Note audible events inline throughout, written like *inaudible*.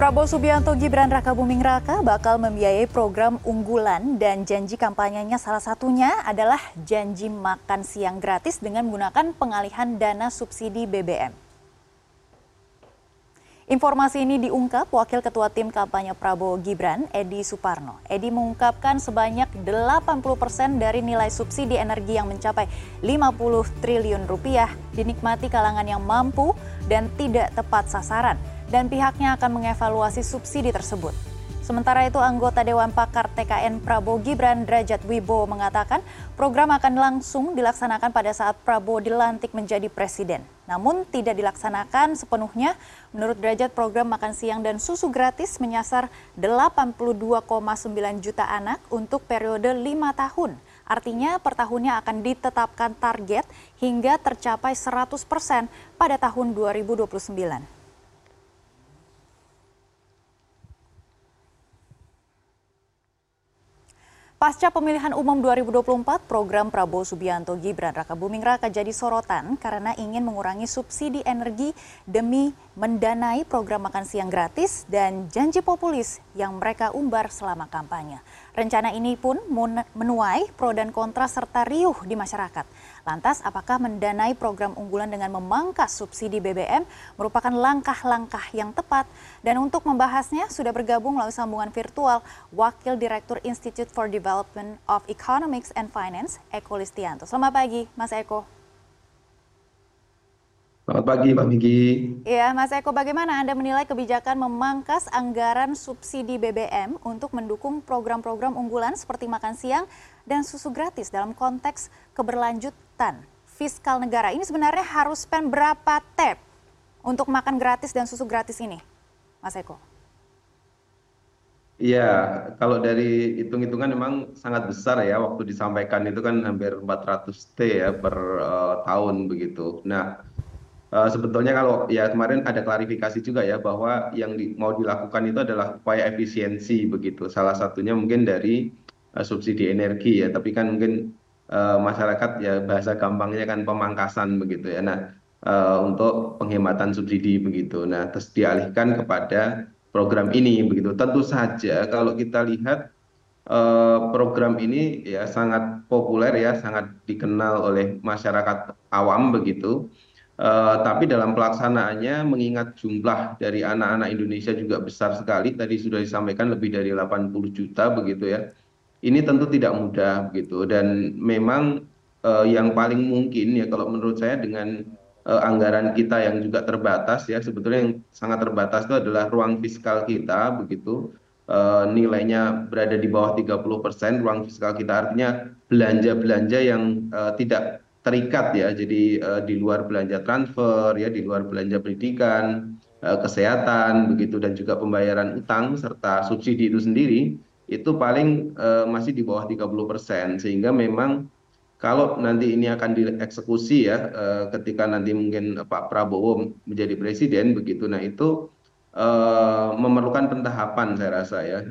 Prabowo Subianto Gibran Raka Buming Raka bakal membiayai program unggulan dan janji kampanyenya salah satunya adalah janji makan siang gratis dengan menggunakan pengalihan dana subsidi BBM. Informasi ini diungkap Wakil Ketua Tim Kampanye Prabowo Gibran, Edi Suparno. Edi mengungkapkan sebanyak 80 persen dari nilai subsidi energi yang mencapai 50 triliun rupiah dinikmati kalangan yang mampu dan tidak tepat sasaran dan pihaknya akan mengevaluasi subsidi tersebut. Sementara itu anggota Dewan Pakar TKN Prabowo Gibran Derajat Wibowo mengatakan program akan langsung dilaksanakan pada saat Prabowo dilantik menjadi presiden. Namun tidak dilaksanakan sepenuhnya. Menurut Derajat program makan siang dan susu gratis menyasar 82,9 juta anak untuk periode 5 tahun. Artinya per tahunnya akan ditetapkan target hingga tercapai 100% pada tahun 2029. Pasca pemilihan umum 2024, program Prabowo Subianto Gibran Raka Buming Raka jadi sorotan karena ingin mengurangi subsidi energi demi mendanai program makan siang gratis dan janji populis yang mereka umbar selama kampanye. Rencana ini pun menuai pro dan kontra serta riuh di masyarakat. Lantas, apakah mendanai program unggulan dengan memangkas subsidi BBM merupakan langkah-langkah yang tepat? Dan untuk membahasnya, sudah bergabung melalui sambungan virtual Wakil Direktur Institute for Development of Economics and Finance, Eko Listianto. Selamat pagi, Mas Eko. Selamat pagi, Pak Miki. Ya, Mas Eko, bagaimana Anda menilai kebijakan memangkas anggaran subsidi BBM untuk mendukung program-program unggulan seperti makan siang dan susu gratis dalam konteks keberlanjutan fiskal negara? Ini sebenarnya harus spend berapa tap untuk makan gratis dan susu gratis ini, Mas Eko? Iya, kalau dari hitung-hitungan memang sangat besar ya waktu disampaikan itu kan hampir 400 T ya per uh, tahun begitu. Nah, sebetulnya kalau ya kemarin ada klarifikasi juga ya bahwa yang mau dilakukan itu adalah upaya efisiensi begitu. Salah satunya mungkin dari uh, subsidi energi ya. Tapi kan mungkin uh, masyarakat ya bahasa gampangnya kan pemangkasan begitu ya. Nah untuk penghematan subsidi begitu. Nah terus dialihkan kepada program ini begitu. Tentu saja kalau kita lihat program ini ya sangat populer ya sangat dikenal oleh masyarakat awam begitu. Eh, tapi dalam pelaksanaannya mengingat jumlah dari anak-anak Indonesia juga besar sekali tadi sudah disampaikan lebih dari 80 juta begitu ya. Ini tentu tidak mudah begitu. Dan memang uh, yang paling mungkin ya kalau menurut saya dengan uh, anggaran kita yang juga terbatas ya sebetulnya yang sangat terbatas itu adalah ruang fiskal kita begitu. Nilainya berada di bawah 30 persen ruang fiskal kita. Artinya belanja-belanja yang tidak terikat ya. Jadi uh, di luar belanja transfer ya di luar belanja pendidikan uh, kesehatan begitu dan juga pembayaran utang serta subsidi itu sendiri itu paling uh, masih di bawah 30 persen. Sehingga memang kalau nanti ini akan dieksekusi ya ketika nanti mungkin Pak Prabowo menjadi presiden begitu. Nah itu memerlukan pentahapan saya rasa ya.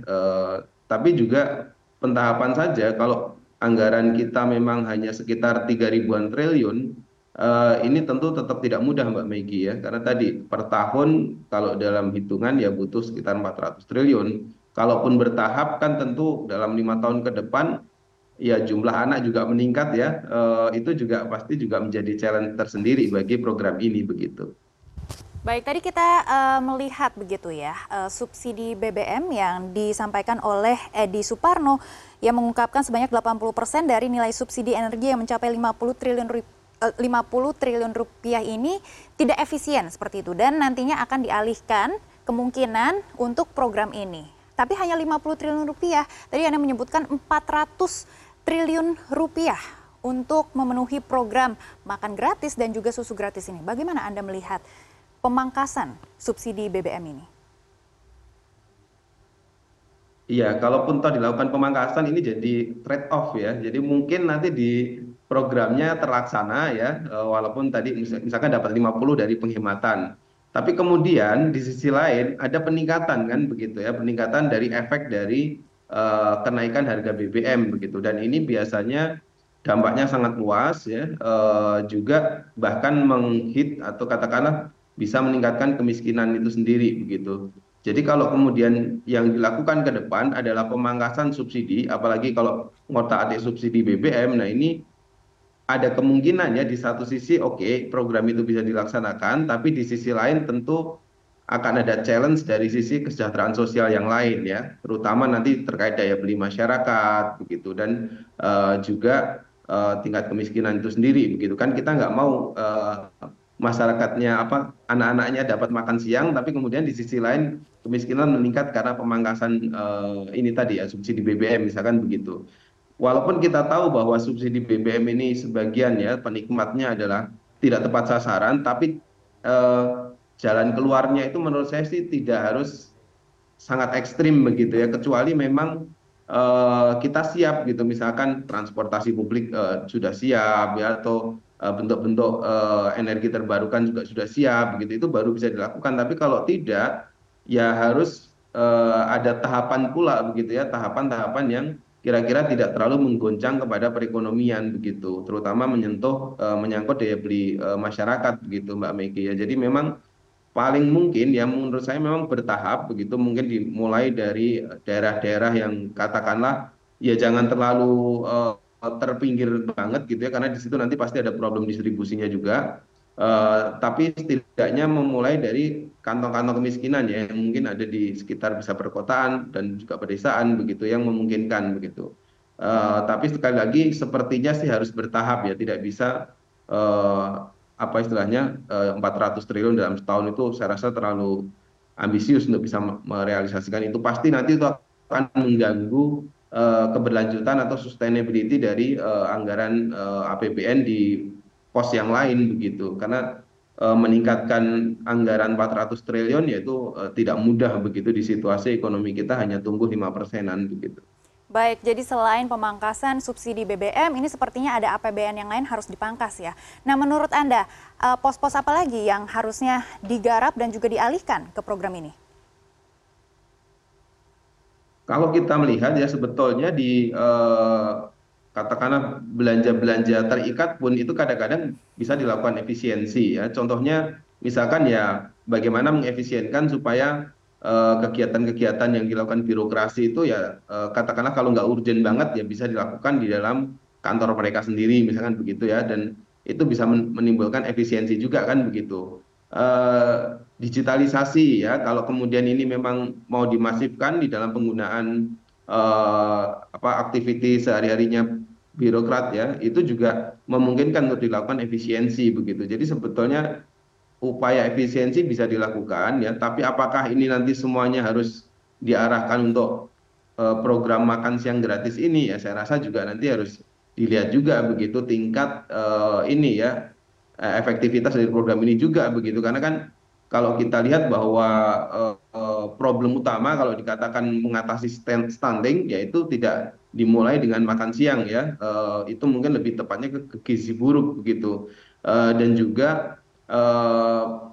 Tapi juga pentahapan saja. Kalau anggaran kita memang hanya sekitar tiga ribuan triliun eh, ini tentu tetap tidak mudah Mbak Megi ya. Karena tadi per tahun kalau dalam hitungan ya butuh sekitar 400 triliun. Kalaupun bertahap kan tentu dalam lima tahun ke depan ya jumlah anak juga meningkat ya. Eh, itu juga pasti juga menjadi challenge tersendiri bagi program ini begitu. Baik, tadi kita uh, melihat begitu ya uh, subsidi BBM yang disampaikan oleh Edi Suparno yang mengungkapkan sebanyak 80% dari nilai subsidi energi yang mencapai 50 triliun rupiah 50 triliun rupiah ini tidak efisien seperti itu dan nantinya akan dialihkan kemungkinan untuk program ini. Tapi hanya 50 triliun rupiah. Tadi Anda menyebutkan 400 triliun rupiah untuk memenuhi program makan gratis dan juga susu gratis ini. Bagaimana Anda melihat pemangkasan subsidi bbm ini? Iya kalaupun toh dilakukan pemangkasan ini jadi trade off ya. Jadi mungkin nanti di programnya terlaksana ya eh, walaupun tadi misalkan dapat 50 dari penghematan. Tapi kemudian di sisi lain ada peningkatan kan begitu ya. Peningkatan dari efek dari uh, kenaikan harga BBM begitu. Dan ini biasanya dampaknya sangat luas ya uh, juga bahkan menghit atau katakanlah bisa meningkatkan kemiskinan itu sendiri begitu. Jadi kalau kemudian yang dilakukan ke depan adalah pemangkasan subsidi, apalagi kalau ngotak-atik subsidi BBM, nah ini ada kemungkinan ya di satu sisi oke okay, program itu bisa dilaksanakan, tapi di sisi lain tentu akan ada challenge dari sisi kesejahteraan sosial yang lain ya, terutama nanti terkait daya beli masyarakat begitu. Dan uh, juga uh, tingkat kemiskinan itu sendiri begitu. Kan kita nggak mau uh, masyarakatnya apa anak-anaknya dapat makan siang tapi kemudian di sisi lain kemiskinan meningkat karena pemangkasan uh, ini tadi ya subsidi BBM misalkan begitu. Walaupun kita tahu bahwa subsidi bbm ini sebagian ya penikmatnya adalah tidak tepat sasaran tapi eh, jalan keluarnya itu menurut saya sih tidak harus sangat ekstrim begitu ya kecuali memang eh, kita siap gitu. Misalkan transportasi publik eh, sudah siap ya atau eh, bentuk-bentuk eh, energi terbarukan juga sudah siap begitu. Itu baru bisa dilakukan. Tapi kalau tidak ya harus eh, ada tahapan pula begitu ya. Tahapan-tahapan yang kira-kira tidak terlalu menggoncang kepada perekonomian begitu, terutama menyentuh uh, menyangkut daya beli masyarakat begitu Mbak Megi ya. Jadi memang paling mungkin ya menurut saya memang bertahap begitu. Mungkin dimulai dari daerah-daerah yang katakanlah ya jangan terlalu uh, terpinggir banget gitu ya karena di situ nanti pasti ada problem distribusinya juga Uh, tapi setidaknya memulai dari kantong-kantong kemiskinan ya yang mungkin ada di sekitar bisa perkotaan dan juga pedesaan begitu yang memungkinkan begitu. Uh, tapi sekali lagi sepertinya sih harus bertahap ya tidak bisa uh, apa istilahnya uh, 400 triliun dalam setahun itu saya rasa terlalu ambisius untuk bisa merealisasikan itu pasti nanti itu akan mengganggu keberlanjutan atau sustainability dari uh, anggaran uh, APBN di pos yang lain begitu karena meningkatkan anggaran 400 triliun yaitu tidak mudah begitu di situasi ekonomi kita hanya tumbuh lima persenan begitu. Baik, jadi selain pemangkasan subsidi BBM, ini sepertinya ada APBN yang lain harus dipangkas ya. Nah, menurut Anda, pos-pos apa lagi yang harusnya digarap dan juga dialihkan ke program ini? Kalau kita melihat ya sebetulnya di uh, katakanlah belanja-belanja terikat pun itu kadang-kadang bisa dilakukan efisiensi ya. Contohnya misalkan ya bagaimana mengefisienkan supaya kegiatan-kegiatan yang dilakukan birokrasi itu ya katakanlah kalau nggak urgent banget ya bisa dilakukan di dalam kantor mereka sendiri misalkan begitu ya dan itu bisa menimbulkan efisiensi juga kan begitu. Digitalisasi ya. Kalau kemudian ini memang mau dimasifkan di dalam penggunaan apa aktiviti sehari-harinya birokrat ya itu juga memungkinkan untuk dilakukan efisiensi begitu. Jadi sebetulnya upaya efisiensi bisa dilakukan ya, tapi apakah ini nanti semuanya harus diarahkan untuk program makan siang gratis ini? Ya saya rasa juga nanti harus dilihat juga begitu tingkat ini ya efektivitas dari program ini juga begitu. Karena kan kalau kita lihat bahwa problem utama kalau dikatakan mengatasi stunting yaitu tidak dimulai dengan makan siang ya itu mungkin lebih tepatnya ke, gizi buruk begitu. Dan juga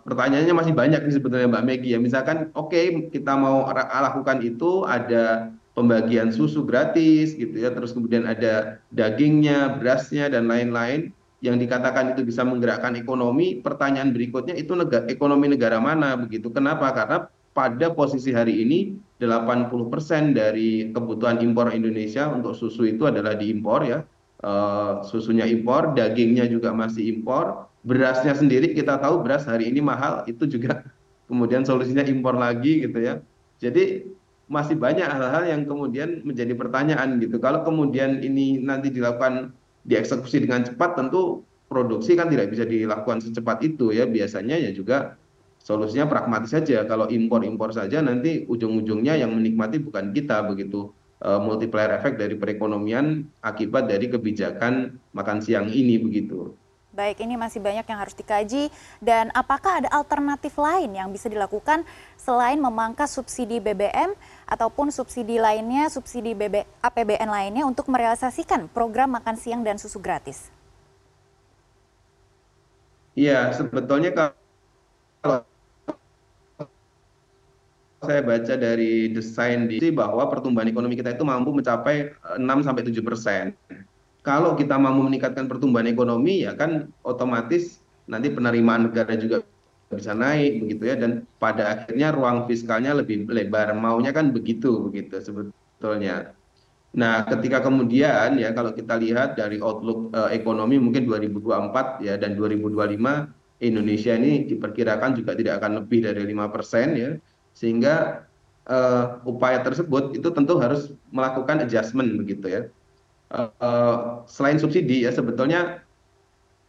pertanyaannya masih banyak nih sebetulnya Mbak Megi ya. Misalkan oke okay, kita mau lakukan itu ada pembagian susu gratis gitu ya terus kemudian ada dagingnya berasnya dan lain-lain yang dikatakan itu bisa menggerakkan ekonomi, pertanyaan berikutnya itu negara, ekonomi negara mana begitu. Kenapa? Karena pada posisi hari ini 80% dari kebutuhan impor Indonesia untuk susu itu adalah diimpor ya. Uh, susunya impor, dagingnya juga masih impor, berasnya sendiri kita tahu beras hari ini mahal, itu juga *laughs* kemudian solusinya impor lagi gitu ya. Jadi masih banyak hal-hal yang kemudian menjadi pertanyaan gitu. Kalau kemudian ini nanti dilakukan dieksekusi dengan cepat tentu produksi kan tidak bisa dilakukan secepat itu ya. Biasanya ya juga solusinya pragmatis saja. Kalau impor-impor saja nanti ujung-ujungnya yang menikmati bukan kita begitu multiplier efek dari perekonomian akibat dari kebijakan makan siang ini begitu. Baik, ini masih banyak yang harus dikaji. Dan apakah ada alternatif lain yang bisa dilakukan selain memangkas subsidi BBM ataupun subsidi lainnya, subsidi BB, APBN lainnya untuk merealisasikan program makan siang dan susu gratis? Iya, sebetulnya kalau saya baca dari desain di bahwa pertumbuhan ekonomi kita itu mampu mencapai 6 sampai 7 persen kalau kita mampu meningkatkan pertumbuhan ekonomi ya kan otomatis nanti penerimaan negara juga bisa naik begitu ya. Dan pada akhirnya ruang fiskalnya lebih lebar. Maunya kan begitu begitu sebetulnya. Nah ketika kemudian ya kalau kita lihat dari outlook uh, ekonomi mungkin 2024 ya dan 2025 Indonesia ini diperkirakan juga tidak akan lebih dari lima persen ya. Sehingga uh, upaya tersebut itu tentu harus melakukan adjustment begitu ya. Uh, uh, selain subsidi ya sebetulnya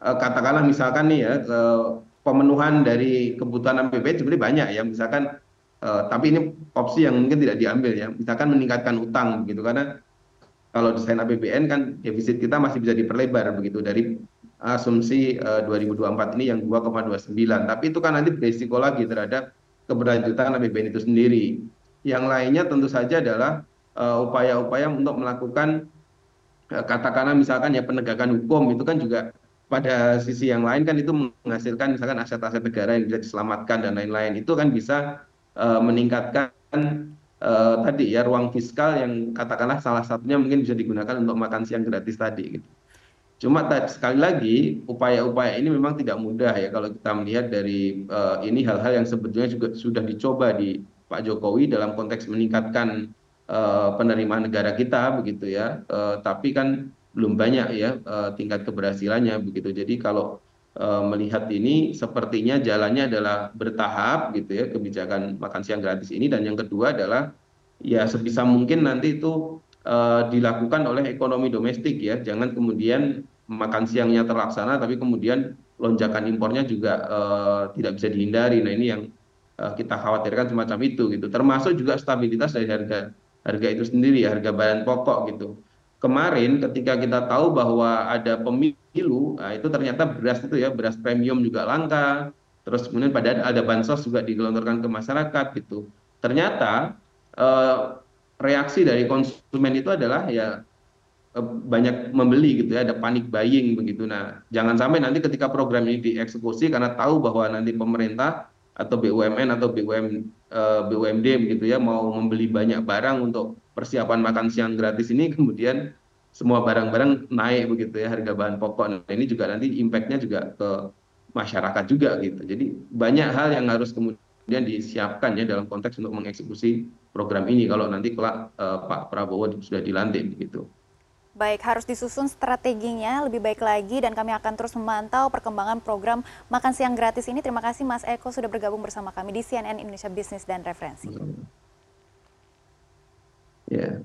uh, katakanlah misalkan nih ya uh, pemenuhan dari kebutuhan APBN sebenarnya banyak ya. Misalkan uh, tapi ini opsi yang mungkin tidak diambil ya. Misalkan meningkatkan utang begitu karena kalau desain APBN kan defisit kita masih bisa diperlebar begitu dari asumsi uh, 2024 ini yang 2,29 tapi itu kan nanti berisiko lagi terhadap keberlanjutan APBN itu sendiri. Yang lainnya tentu saja adalah upaya-upaya uh, untuk melakukan uh, katakanlah misalkan ya penegakan hukum itu kan juga pada sisi yang lain kan itu menghasilkan misalkan aset-aset negara yang bisa diselamatkan dan lain-lain. Itu kan bisa uh, meningkatkan uh, tadi ya ruang fiskal yang katakanlah salah satunya mungkin bisa digunakan untuk makan siang gratis tadi gitu. Cuma sekali lagi upaya-upaya ini memang tidak mudah ya kalau kita melihat dari uh, ini hal-hal yang sebetulnya juga sudah dicoba di Pak Jokowi dalam konteks meningkatkan uh, penerimaan negara kita begitu ya. Uh, tapi kan belum banyak ya uh, tingkat keberhasilannya begitu. Jadi kalau uh, melihat ini sepertinya jalannya adalah bertahap gitu ya kebijakan makan siang gratis ini. Dan yang kedua adalah ya sebisa mungkin nanti itu Eh, dilakukan oleh ekonomi domestik ya. Jangan kemudian makan siangnya terlaksana tapi kemudian lonjakan impornya juga tidak bisa dihindari. Nah ini yang kita khawatirkan semacam itu gitu. Termasuk juga stabilitas dari harga harga itu sendiri ya harga bahan pokok gitu kemarin ketika kita tahu bahwa ada pemilu nah itu ternyata beras itu ya beras premium juga langka. Terus kemudian pada ada bansos juga digelontorkan ke masyarakat gitu. Ternyata uh, reaksi dari konsumen itu adalah ya eh, banyak membeli gitu ya ada panik buying begitu. Nah jangan sampai nanti ketika program ini dieksekusi karena tahu bahwa nanti pemerintah atau BUMN atau BUM, eh, BUMD begitu ya mau membeli banyak barang untuk persiapan makan siang gratis ini *laughs* kemudian semua barang-barang naik begitu ya harga bahan pokok nah ini juga nanti impactnya juga ke masyarakat juga gitu jadi banyak hal yang harus kemudian disiapkan ya dalam konteks untuk mengeksekusi program ini kalau nanti kelak uh, Pak Prabowo sudah dilantik begitu. Baik, harus disusun strateginya lebih baik lagi dan kami akan terus memantau perkembangan program makan siang gratis ini. Terima kasih Mas Eko sudah bergabung bersama kami di CNN Indonesia Business dan Referensi. Yeah.